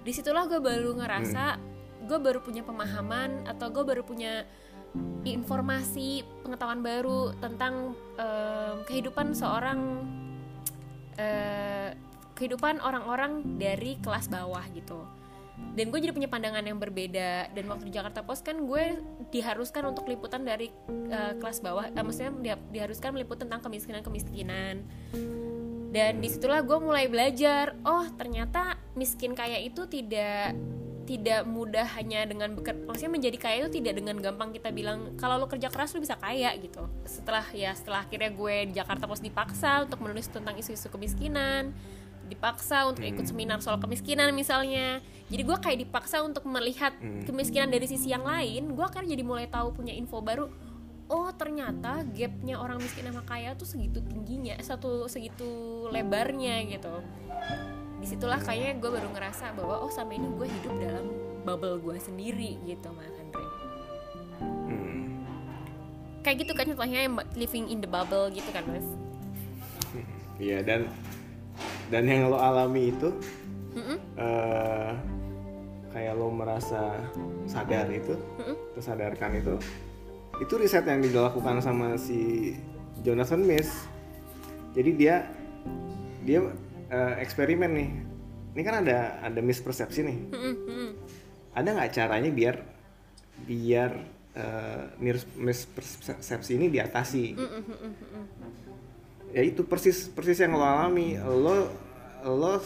Di situlah gue baru ngerasa gue baru punya pemahaman atau gue baru punya informasi pengetahuan baru tentang em, kehidupan seorang eh, kehidupan orang-orang dari kelas bawah gitu. Dan gue jadi punya pandangan yang berbeda. Dan waktu di Jakarta Post kan gue diharuskan untuk liputan dari eh, kelas bawah eh, maksudnya diharuskan meliput tentang kemiskinan kemiskinan dan di situlah gue mulai belajar oh ternyata miskin kaya itu tidak tidak mudah hanya dengan beker maksudnya menjadi kaya itu tidak dengan gampang kita bilang kalau lo kerja keras lo bisa kaya gitu. Setelah ya setelah akhirnya gue di Jakarta Post dipaksa untuk menulis tentang isu-isu kemiskinan dipaksa untuk ikut seminar soal kemiskinan misalnya. Jadi gue kayak dipaksa untuk melihat kemiskinan dari sisi yang lain gue akan jadi mulai tahu punya info baru oh ternyata gapnya orang miskin sama kaya tuh segitu tingginya satu segitu lebarnya gitu di situlah kayaknya gue baru ngerasa bahwa oh sama ini gue hidup dalam bubble gue sendiri gitu mas Andre Hmm. kayak gitu kan contohnya living in the bubble gitu kan mas Iya dan dan yang lo alami itu Mm-mm. eh kayak lo merasa sadar itu, tersadarkan itu, itu riset yang dilakukan sama si Jonathan Miss. Jadi dia dia eh, eksperimen nih. Ini kan ada ada mispersepsi nih. Ada nggak caranya biar biar mis- mispersepsi ini diatasi? ya itu persis persis yang lo alami lo lo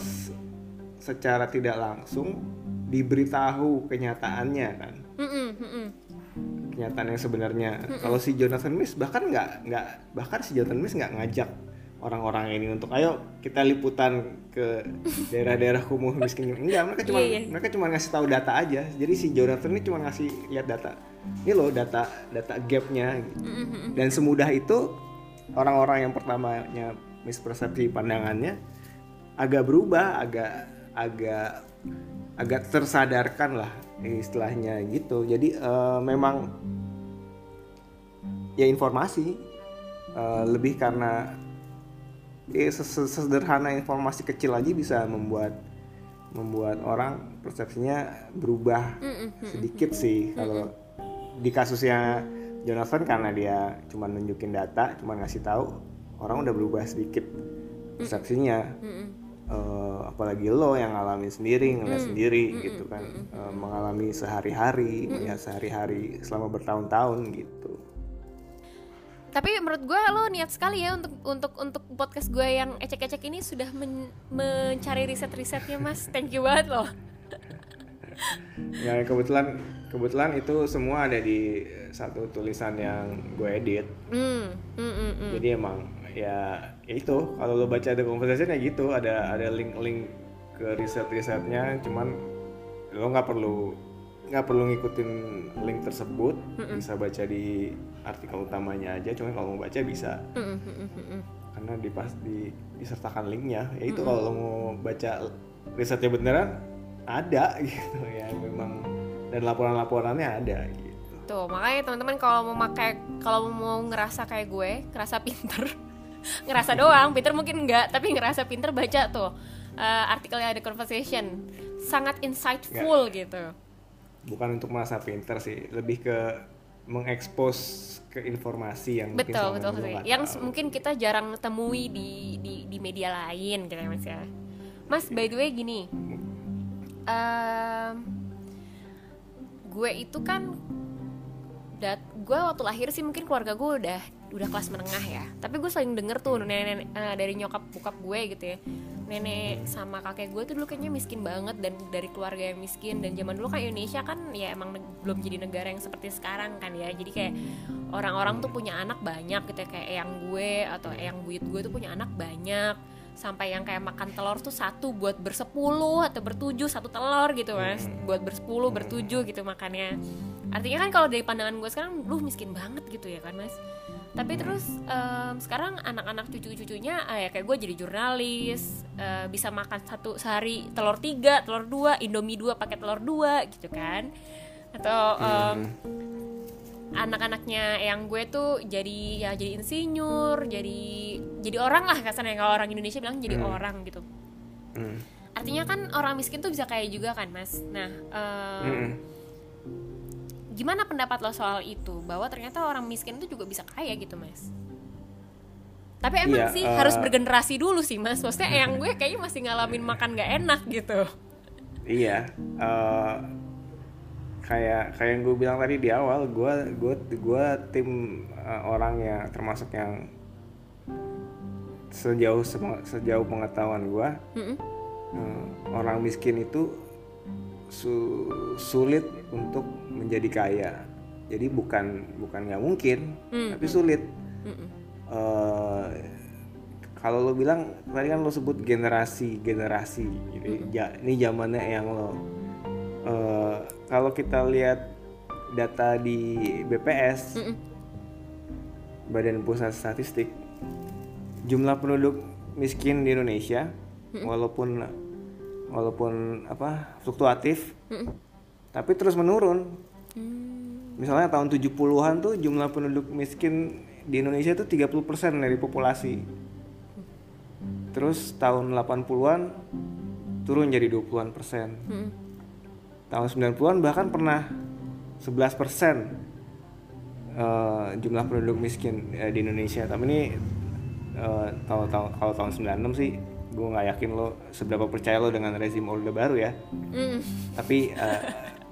secara tidak langsung diberitahu kenyataannya kan. Kenyataan yang sebenarnya. Kalau si Jonathan Miss bahkan nggak nggak bahkan si Jonathan Miss nggak ngajak orang-orang ini untuk ayo kita liputan ke daerah-daerah kumuh miskin. Enggak mereka cuma Iya, iya. mereka cuma ngasih tahu data aja. Jadi si Jonathan ini cuma ngasih lihat data. Ini loh data data gapnya. Gitu. dan semudah itu orang-orang yang pertamanya mispersepsi pandangannya agak berubah agak agak agak tersadarkan lah istilahnya gitu. Jadi eh, memang ya informasi eh, lebih karena ya, ses- sesederhana informasi kecil aja bisa membuat membuat orang persepsinya berubah sedikit sih. Kalau di kasusnya Jonathan karena dia cuma nunjukin data cuma ngasih tahu orang udah berubah sedikit persepsinya Eh, apalagi lo yang ngalamin sendiri ngeliat sendiri gitu kan Eh, mengalami sehari-hari melihat sehari-hari selama bertahun-tahun gitu Tapi menurut gue lo niat sekali ya untuk untuk untuk podcast gue yang ecek-ecek ini sudah men- mencari riset-risetnya mas. Thank you banget loh. ya kebetulan kebetulan itu semua ada di satu tulisan yang gue edit Hmm, hmm, hmm, hmm. jadi emang ya, ya itu kalau lo baca the conversation ya gitu ada ada link-link ke riset-risetnya cuman lo nggak perlu nggak perlu ngikutin link tersebut bisa baca di artikel utamanya aja cuman kalau mau baca bisa. Hmm. karena di pas di disertakan linknya ya itu kalau lo mau baca risetnya beneran ada *laughs* gitu ya memang. Dan laporan-laporannya ada gitu. Tuh makanya teman-teman kalau mau pakai kalau mau ngerasa kayak gue, ngerasa pinter, ngerasa doang, pinter mungkin enggak, tapi ngerasa pinter baca tuh eh, artikelnya ada conversation, sangat insightful gitu. bukan untuk merasa pinter sih lebih ke mengekspos ke informasi yang mungkin Betul selama betul sih. Yang tahu. mungkin kita jarang temui di di di media lain gitu ya mas ya. Mas by the way gini, em, gue itu kan dat gue waktu lahir sih mungkin keluarga gue udah udah kelas menengah ya. Tapi gue sering denger tuh nenek, eh, dari nyokap bokap gue gitu ya. Nenek sama kakek gue tuh dulu kayaknya miskin banget dan dari keluarga yang miskin. Dan zaman dulu kan Indonesia kan ya emang belum jadi negara yang seperti sekarang kan ya. Jadi kayak orang-orang tuh punya anak banyak gitu ya. Kayak yang gue atau yang buyut gue tuh punya anak banyak sampai yang kayak makan telur tuh satu buat bersepuluh atau bertujuh satu telur gitu mas. Buat bersepuluh bertujuh gitu makannya. Artinya kan kalau dari pandangan gue sekarang lu miskin banget gitu ya kan mas. Tapi terus em, sekarang anak-anak cucu-cucunya ah, ya kayak gue jadi jurnalis eh, bisa makan satu sehari telur tiga telur dua indomie dua pakai telur dua gitu kan. Atau em, anak-anaknya yang gue tuh jadi ya jadi insinyur jadi jadi orang lah kasarnya. Kalau orang Indonesia bilang jadi orang gitu. Hmm. artinya kan orang miskin tuh bisa kaya juga kan mas? Nah em, Mm-mm. gimana pendapat lo soal itu? Bahwa ternyata orang miskin tuh juga bisa kaya gitu mas? Tapi emang Iya, sih eh, harus bergenerasi dulu sih mas. Maksudnya yang *laughs* gue kayaknya masih ngalamin makan gak enak gitu. Iya eh, kayak kayak yang gue bilang tadi di awal gue gue gue tim eh, orang yang termasuk yang sejauh sejauh pengetahuan gue Mm-mm. eh, orang miskin itu su- sulit untuk menjadi kaya jadi bukan bukan nggak mungkin Hmm. tapi sulit Mm-mm. eh kalau lo bilang tadi kan lo sebut generasi generasi gitu ya ini zamannya yang lo eh, kalau kita lihat data di BPS Mm-mm. Badan Pusat Statistik jumlah penduduk miskin di Indonesia walaupun walaupun apa fluktuatif Mm-mm. tapi terus menurun Hmm. misalnya tahun 70-an tuh jumlah penduduk miskin di Indonesia itu 30% dari populasi. Terus tahun 80-an turun jadi 20-an persen. Mm-mm. Tahun 90-an bahkan pernah 11 persen eh, jumlah penduduk miskin eh, di Indonesia. Tapi ini eh, tahun tahun kalau tahun 96 sih gue nggak yakin lo seberapa percaya lo dengan rezim orde baru ya. Mm. Tapi eh,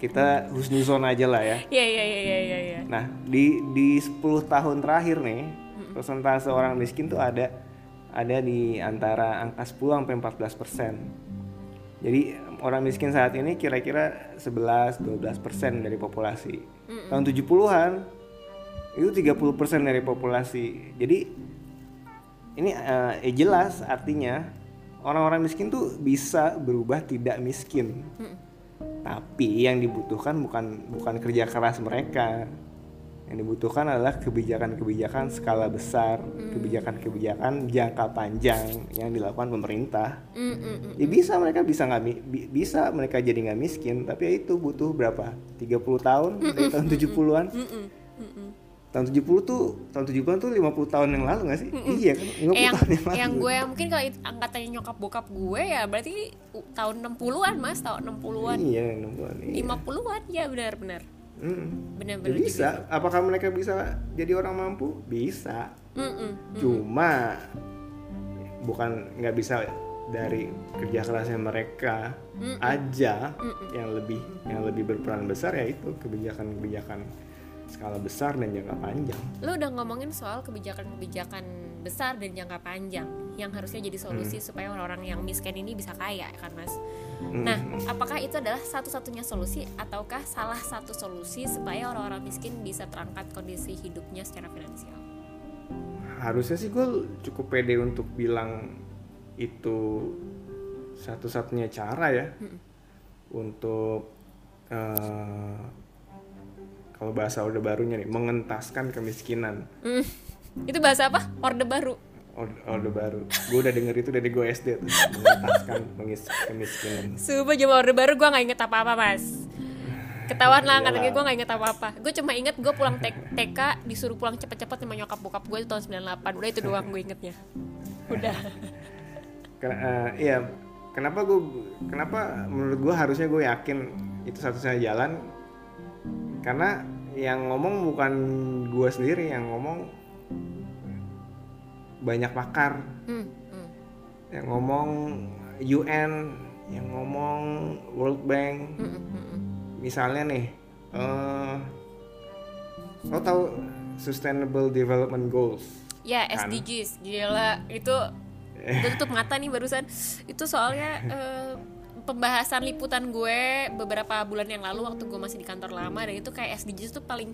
kita husnuzon aja lah ya. Iya iya iya iya iya. iya. Nah, di di 10 tahun terakhir nih, persentase orang miskin tuh ada ada di antara angka 10 sampai 14 persen. Jadi orang miskin saat ini kira-kira 11-12 persen dari populasi. Tahun 70-an itu 30 persen dari populasi. Jadi ini eh, eh, jelas artinya orang-orang miskin tuh bisa berubah tidak miskin. Tapi yang dibutuhkan bukan bukan kerja keras mereka. Yang dibutuhkan adalah kebijakan-kebijakan skala besar, kebijakan-kebijakan jangka panjang yang dilakukan pemerintah. Mm, mm, mm. Ya bisa mereka bisa nggak bi- bisa mereka jadi nggak miskin, tapi ya itu butuh berapa? 30 tahun dari tahun 70-an. Mm-mm. Mm-mm. tahun 70 tuh tahun 70-an tuh 50 tahun yang lalu gak sih? Iya kan 50 Eh, yang tahun yang lalu. yang gue mungkin kalau angkatannya nyokap bokap gue ya berarti tahun 60-an mas tahun 60-an Iya, 60-an. Iya. 50-an ya benar-benar Mm. benar-benar Ya bisa. Apakah mereka bisa jadi orang mampu? Bisa. Mm-mm. Cuma bukan nggak bisa dari kerja kerasnya mereka aja yang lebih yang lebih berperan besar ya itu kebijakan-kebijakan skala besar dan jangka panjang. Lo udah ngomongin soal kebijakan-kebijakan besar dan jangka panjang yang harusnya jadi solusi supaya orang-orang yang miskin ini bisa kaya kan mas. Nah, apakah itu adalah satu-satunya solusi ataukah salah satu solusi supaya orang-orang miskin bisa terangkat kondisi hidupnya secara finansial? Harusnya sih gue cukup pede untuk bilang itu satu-satunya cara ya untuk eh, kalau bahasa orde barunya nih mengentaskan kemiskinan. Hmm, Itu bahasa apa? Orde baru. Orde, orde baru. Gue udah denger itu dari gue SD tuh mengentaskan pengis- kemiskinan. Sumpah zaman orde baru gue gak inget apa-apa mas Ketahuan lah katanya gue gak inget apa-apa Gue cuma inget gue pulang TK disuruh pulang cepet-cepet sama nyokap bokap gue tahun 98 Udah itu doang gue ingetnya Udah Ken- eh, iya, kenapa gue kenapa menurut gue harusnya gue yakin itu satu-satunya jalan karena yang ngomong bukan gue sendiri yang ngomong banyak pakar. Hmm, hmm. yang ngomong UN yang ngomong World Bank. Hmm, hmm, hmm, misalnya nih eh lo tahu Sustainable Development Goals? Ya Kan. SDGs Gila Itu Gue tutup mata nih barusan. Itu soalnya eh, Pembahasan liputan gue Beberapa bulan yang lalu Waktu gue masih di kantor lama Dan itu kayak SDGs tuh paling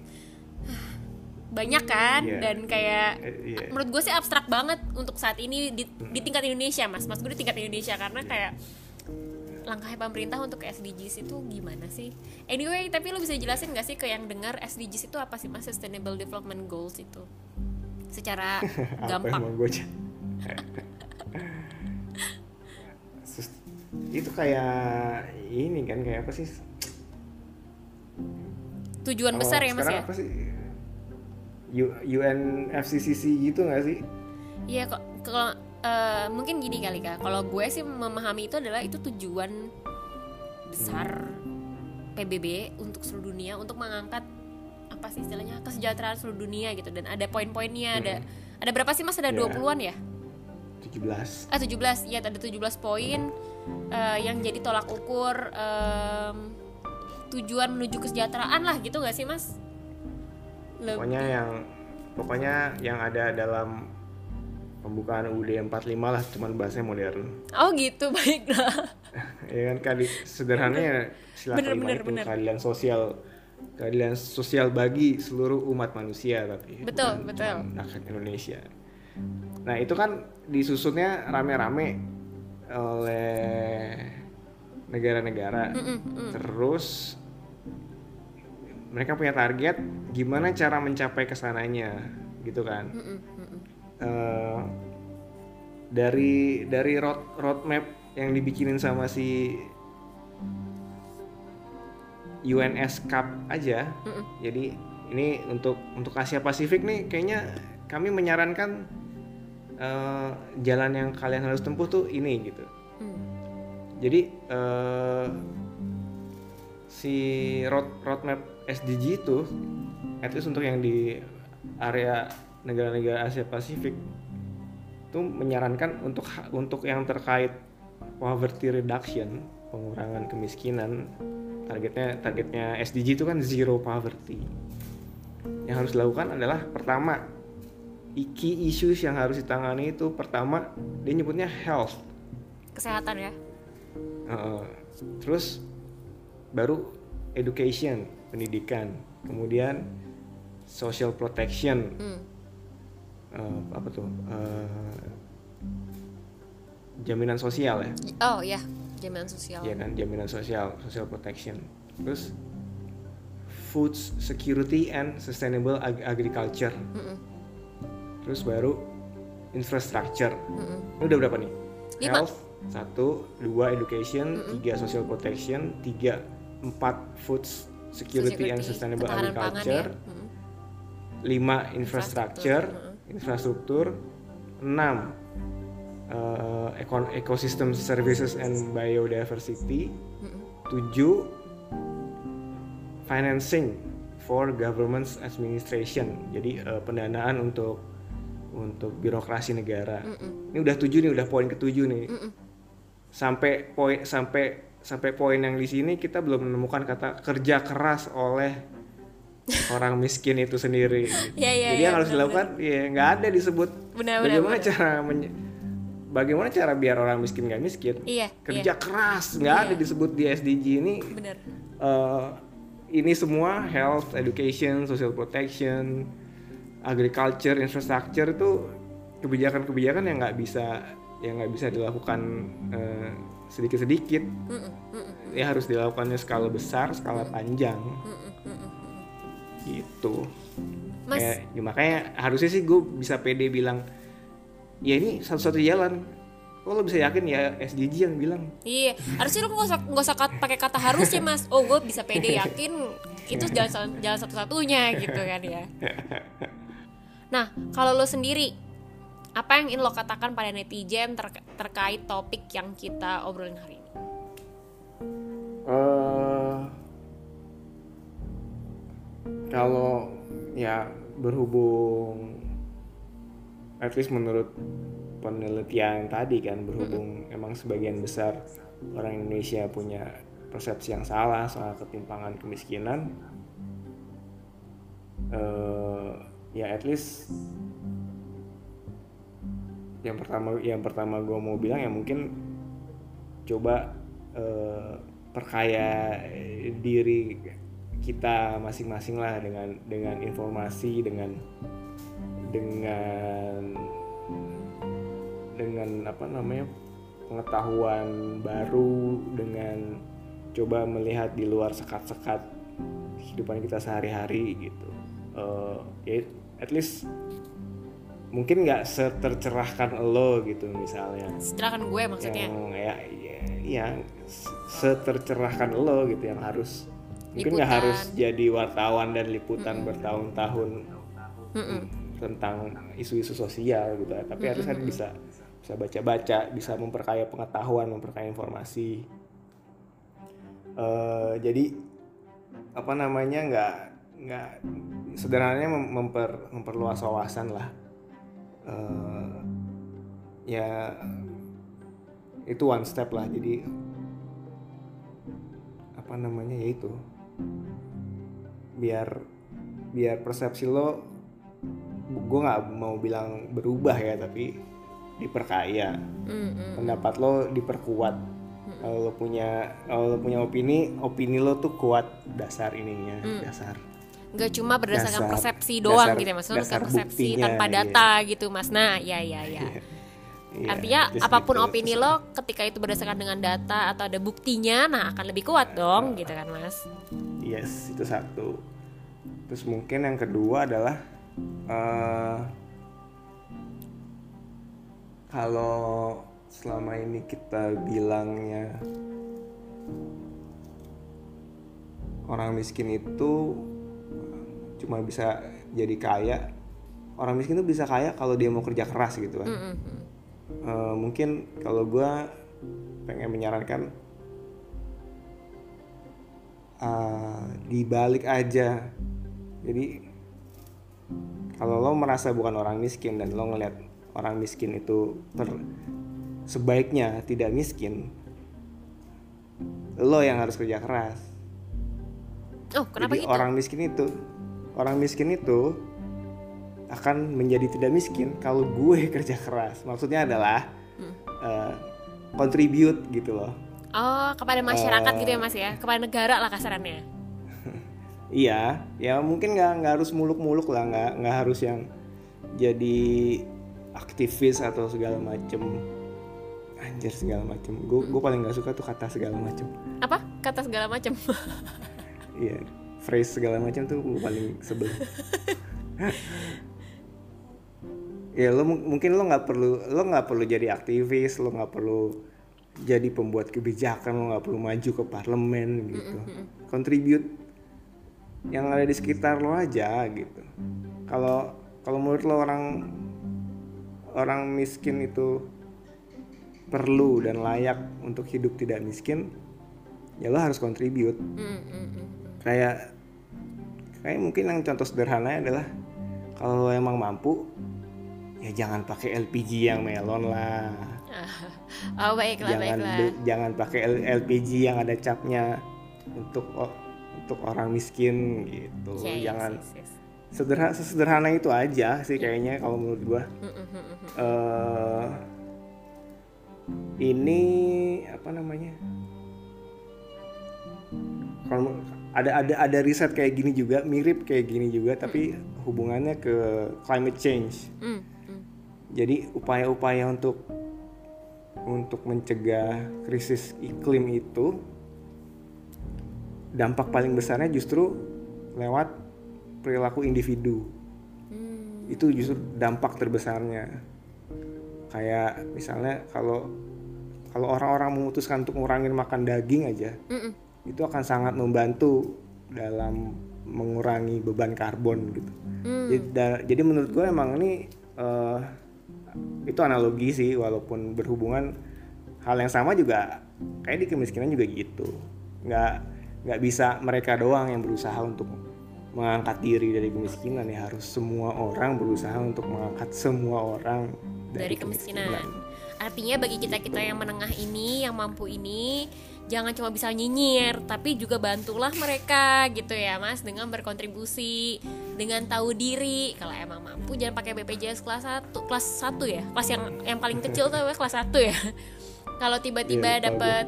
Banyak kan Iya. Dan kayak Eh, iya. menurut gue sih abstrak banget untuk saat ini di, di tingkat Indonesia mas. Mas gue di tingkat Indonesia karena kayak langkah pemerintah untuk SDGs itu gimana sih? Anyway tapi lo bisa jelasin gak sih ke yang dengar SDGs itu apa sih mas? Sustainable Development Goals itu? Secara *laughs* gampang. gue itu kayak ini kan kayak apa sih? Tujuan besar ya mas ya? apa sih UNFCCC gitu nggak sih Iya kok kalau eh, mungkin gini kali kak. Kalau gue sih memahami itu adalah itu tujuan besar PBB untuk seluruh dunia untuk mengangkat apa sih istilahnya kesejahteraan seluruh dunia gitu dan ada poin-poinnya ada ada berapa sih mas ada Iya. 20-an ya? 17 Ah 17 ya ada 17 poin eh, yang jadi tolak ukur em, tujuan menuju kesejahteraan lah gitu gak sih mas? Lebih- pokoknya yang pokoknya yang ada dalam pembukaan UUD 45 lah cuman bahasanya modern Oh gitu *laughs* baiklah. ya kan kali sederhananya sila Bener, bener, bener. keadilan sosial keadilan sosial bagi seluruh umat manusia tapi Betul, bukan betul. rakyat Indonesia nah itu kan disusunnya rame-rame oleh negara-negara terus mereka punya target gimana cara mencapai ke sananya gitu kan. Eh, dari dari road roadmap yang dibikinin sama si UNS Cup aja jadi ini untuk untuk Asia Pasifik nih kayaknya kami menyarankan eh, jalan yang kalian harus tempuh tuh ini gitu Hmm. jadi eh, si road roadmap SDG itu at least untuk yang di area negara-negara Asia Pasifik itu menyarankan untuk untuk yang terkait poverty reduction pengurangan kemiskinan targetnya targetnya SDG itu kan zero poverty. Yang harus dilakukan adalah pertama key issues yang harus ditangani itu pertama dia nyebutnya health. Kesehatan ya. Uh, terus baru education pendidikan. Kemudian social protection. Hmm. uh, apa tuh? Uh, jaminan sosial ya. Oh ya, jaminan sosial. ya kan? Jaminan sosial social protection. Terus food security and sustainable ag- agriculture. Mm-mm. terus baru infrastructure. Mm-mm. ini udah berapa nih? Lima. health satu. Dua education. Tiga social protection. Tiga empat food security, and sustainable ketahanan pangan agriculture. Ya. Mm. lima infrastructure infrastruktur enam eh, econ- ecosystem services and biodiversity. Tujuh financing for government administration. Jadi eh, pendanaan untuk untuk birokrasi negara. Ini udah tujuh nih udah poin ketujuh nih. Sampai poin sampai sampai poin yang di sini kita belum menemukan kata kerja keras oleh *laughs* orang miskin itu sendiri. Ya, ya, Jadi ya, yang harus dilakukan ya nggak ada disebut Benar, bagaimana benar. cara menye- bagaimana cara biar orang miskin nggak miskin. Iya, Kerja keras nggak ada Iya. disebut di SDG ini. bener Eh, ini semua health, education, social protection, agriculture, infrastructure itu kebijakan-kebijakan yang nggak bisa yang nggak bisa dilakukan eh, sedikit-sedikit. Ya harus dilakukannya skala besar, skala panjang. Gitu. Mas- Kayak, ya makanya harusnya sih gue bisa pede bilang ya ini satu-satu jalan. Kok lo bisa yakin ya SDG yang bilang? Iya, harusnya lu nggak usah nggak usah kat- pakai kata harusnya mas. Oh, gue bisa pede yakin itu jalan jalan satu-satunya gitu kan ya. *laughs* Nah, kalau lo sendiri, apa yang ingin lo katakan pada netizen ter- terkait topik yang kita obrolin hari ini? eh kalau ya berhubung at least menurut penelitian tadi kan berhubung emang sebagian besar orang Indonesia punya persepsi yang salah soal ketimpangan kemiskinan eh ya at least yang pertama yang pertama gue mau bilang ya mungkin coba eh, perkaya diri kita masing-masing lah dengan dengan informasi dengan dengan dengan apa namanya pengetahuan baru dengan coba melihat di luar sekat-sekat kehidupan kita sehari-hari gitu. Eh, ya at least mungkin nggak setercerahkan lo gitu misalnya. Silakan gue maksudnya. yang ya, ya, yang setercerahkan lo gitu yang harus mungkin nggak harus jadi wartawan dan liputan bertahun-tahun tentang isu-isu sosial gitu tapi harus kan bisa bisa baca-baca bisa memperkaya pengetahuan memperkaya informasi. Eh, jadi apa namanya nggak nggak sederhananya mem- memper, memperluas wawasan lah Eh, ya itu one step lah. Jadi apa namanya ya itu. Biar biar persepsi lo gue nggak mau bilang berubah ya tapi diperkaya. Pendapat lo diperkuat. Kalau lo punya kalau lo punya opini opini lo tuh kuat dasar ininya dasar Gak cuma berdasarkan Dasar- persepsi doang dasar- gitu ya, maksudnya dasar bukan persepsi buktinya, tanpa iya. data gitu mas. Nah, ya ya ya. Iya, Artinya just apa pun gitu. opini lo ketika itu berdasarkan dengan data atau ada buktinya, nah akan lebih kuat dong gitu kan mas. Yes, itu satu. Terus mungkin yang kedua adalah eh, kalau selama ini kita bilangnya orang miskin itu cuma bisa jadi kaya. Orang miskin itu bisa kaya kalau dia mau kerja keras gitu kan. Eh, mungkin kalau gua pengen menyarankan uh, dibalik aja jadi kalau lo merasa bukan orang miskin dan lo ngeliat orang miskin itu ter- sebaiknya tidak miskin lo yang harus kerja keras Oh kenapa jadi gitu? orang miskin itu orang miskin itu akan menjadi tidak miskin kalau gue *laughs* kerja keras maksudnya adalah Hmm. uh, contribute gitu loh Oh kepada masyarakat gitu Eh. ya mas ya, kepada negara lah kasarannya. *laughs* Iya, ya mungkin nggak nggak harus muluk-muluk lah, nggak nggak harus yang jadi aktivis atau segala macem. Anjir segala macem. Gue gue paling nggak suka tuh kata segala macem. Apa kata segala macam? *laughs* Iya, phrase segala macem tuh gue paling sebel. *laughs* ya lo mu- mungkin lo nggak perlu lo nggak perlu jadi aktivis, lo nggak perlu jadi pembuat kebijakan, lo nggak perlu maju ke parlemen gitu. Contribute yang ada di sekitar lo aja gitu kalau kalau menurut lo orang orang miskin itu perlu dan layak untuk hidup tidak miskin ya lo harus kontribut Mm, mm, mm, mm. kayak kayak mungkin yang contoh sederhananya adalah kalau lo emang mampu ya jangan pakai LPG yang melon lah. *laughs* Oh baiklah jangan baiklah. be- jangan pakai L- LPG yang ada capnya untuk untuk orang miskin gitu. Ya, yes, jangan yes, yes. sederhana sesederhana itu aja sih kayaknya kalau menurut gua. Eh ini apa namanya? Kalau ada ada ada riset kayak gini juga mirip kayak gini juga tapi hubungannya ke climate change Mm, mm. jadi upaya-upaya untuk untuk mencegah krisis iklim itu dampak paling besarnya justru lewat perilaku individu Hmm. itu justru dampak terbesarnya kayak misalnya kalau kalau orang-orang memutuskan untuk ngurangin makan daging aja Mm, mm. Itu akan sangat membantu dalam mengurangi beban karbon gitu Hmm. jadi, da- jadi menurut gue emang ini eh, itu analogi sih walaupun berhubungan hal yang sama juga kayak di kemiskinan juga gitu nggak nggak bisa mereka doang yang berusaha untuk mengangkat diri dari kemiskinan ya harus semua orang berusaha untuk mengangkat semua orang dari kemiskinan. Artinya bagi kita-kita yang menengah ini, yang mampu ini, jangan cuma bisa nyinyir, tapi juga bantulah mereka gitu ya, Mas, dengan berkontribusi, dengan tahu diri. Kalau emang mampu jangan pakai BPJS kelas 1, kelas 1 ya. Kelas yang yang paling kecil tuh kelas 1 ya. *laughs* Kalau tiba-tiba Iya, tahu dapat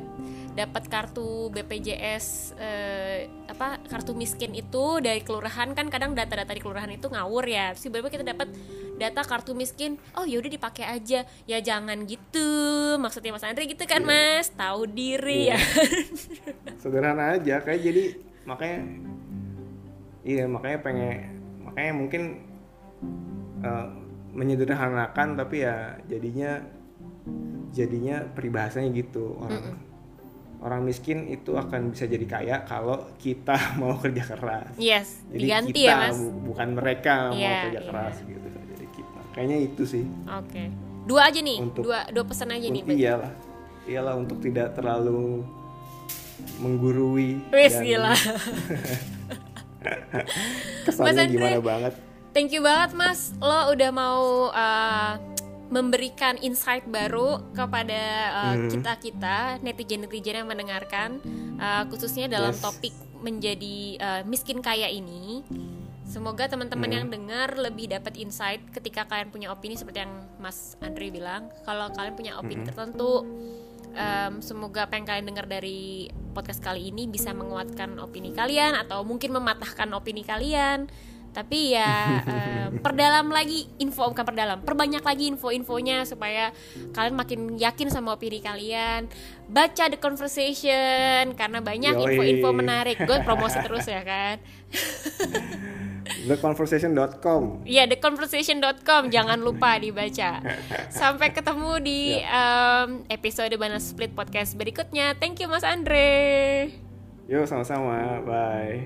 dapat kartu BPJS eh, apa kartu miskin itu dari kelurahan kan kadang data-data di kelurahan itu ngawur ya. Terus tiba-tiba kita dapat data kartu miskin oh yaudah dipakai aja. Ya jangan gitu. Maksudnya Mas Andre gitu kan Mas? Tahu diri Iya. ya. *laughs* Sederhana aja kayak jadi makanya iya makanya pengen makanya mungkin eh, menyederhanakan tapi ya jadinya jadinya peribahasanya gitu orang orang miskin itu akan bisa jadi kaya kalau kita *laughs* mau kerja keras. Yes jadi diganti kita ya Mas? bu- bukan mereka Iya, mau kerja iya. keras gitu. Jadi kita kayaknya itu sih. Oke. Dua aja nih Untuk- dua dua pesan aja nih iyalah iyalah untuk tidak terlalu menggurui wis dan gila. *laughs* Kesannya gimana banget? Thank you banget Mas, lo udah mau uh, memberikan insight baru kepada uh, Hmm. kita-kita netizen-netizen yang mendengarkan, uh, khususnya dalam Yes. topik menjadi uh, miskin kaya ini. Semoga teman-teman Hmm. yang dengar lebih dapat insight ketika kalian punya opini seperti yang Mas Andre bilang. Kalau kalian punya opini Hmm. tertentu, um, semoga apa yang kalian dengar dari podcast kali ini bisa menguatkan opini kalian atau mungkin mematahkan opini kalian. Tapi ya *laughs* em, perdalam lagi info bukan perdalam, perbanyak lagi info-infonya supaya kalian makin yakin sama opini kalian. Baca The Conversation karena banyak info-info menarik. Gue *laughs* promosi terus ya kan. theconversation.com Iya, theconversation.com jangan lupa dibaca. Sampai ketemu di em, episode Banas Split podcast berikutnya. Thank you Mas Andre. yuk sama-sama bye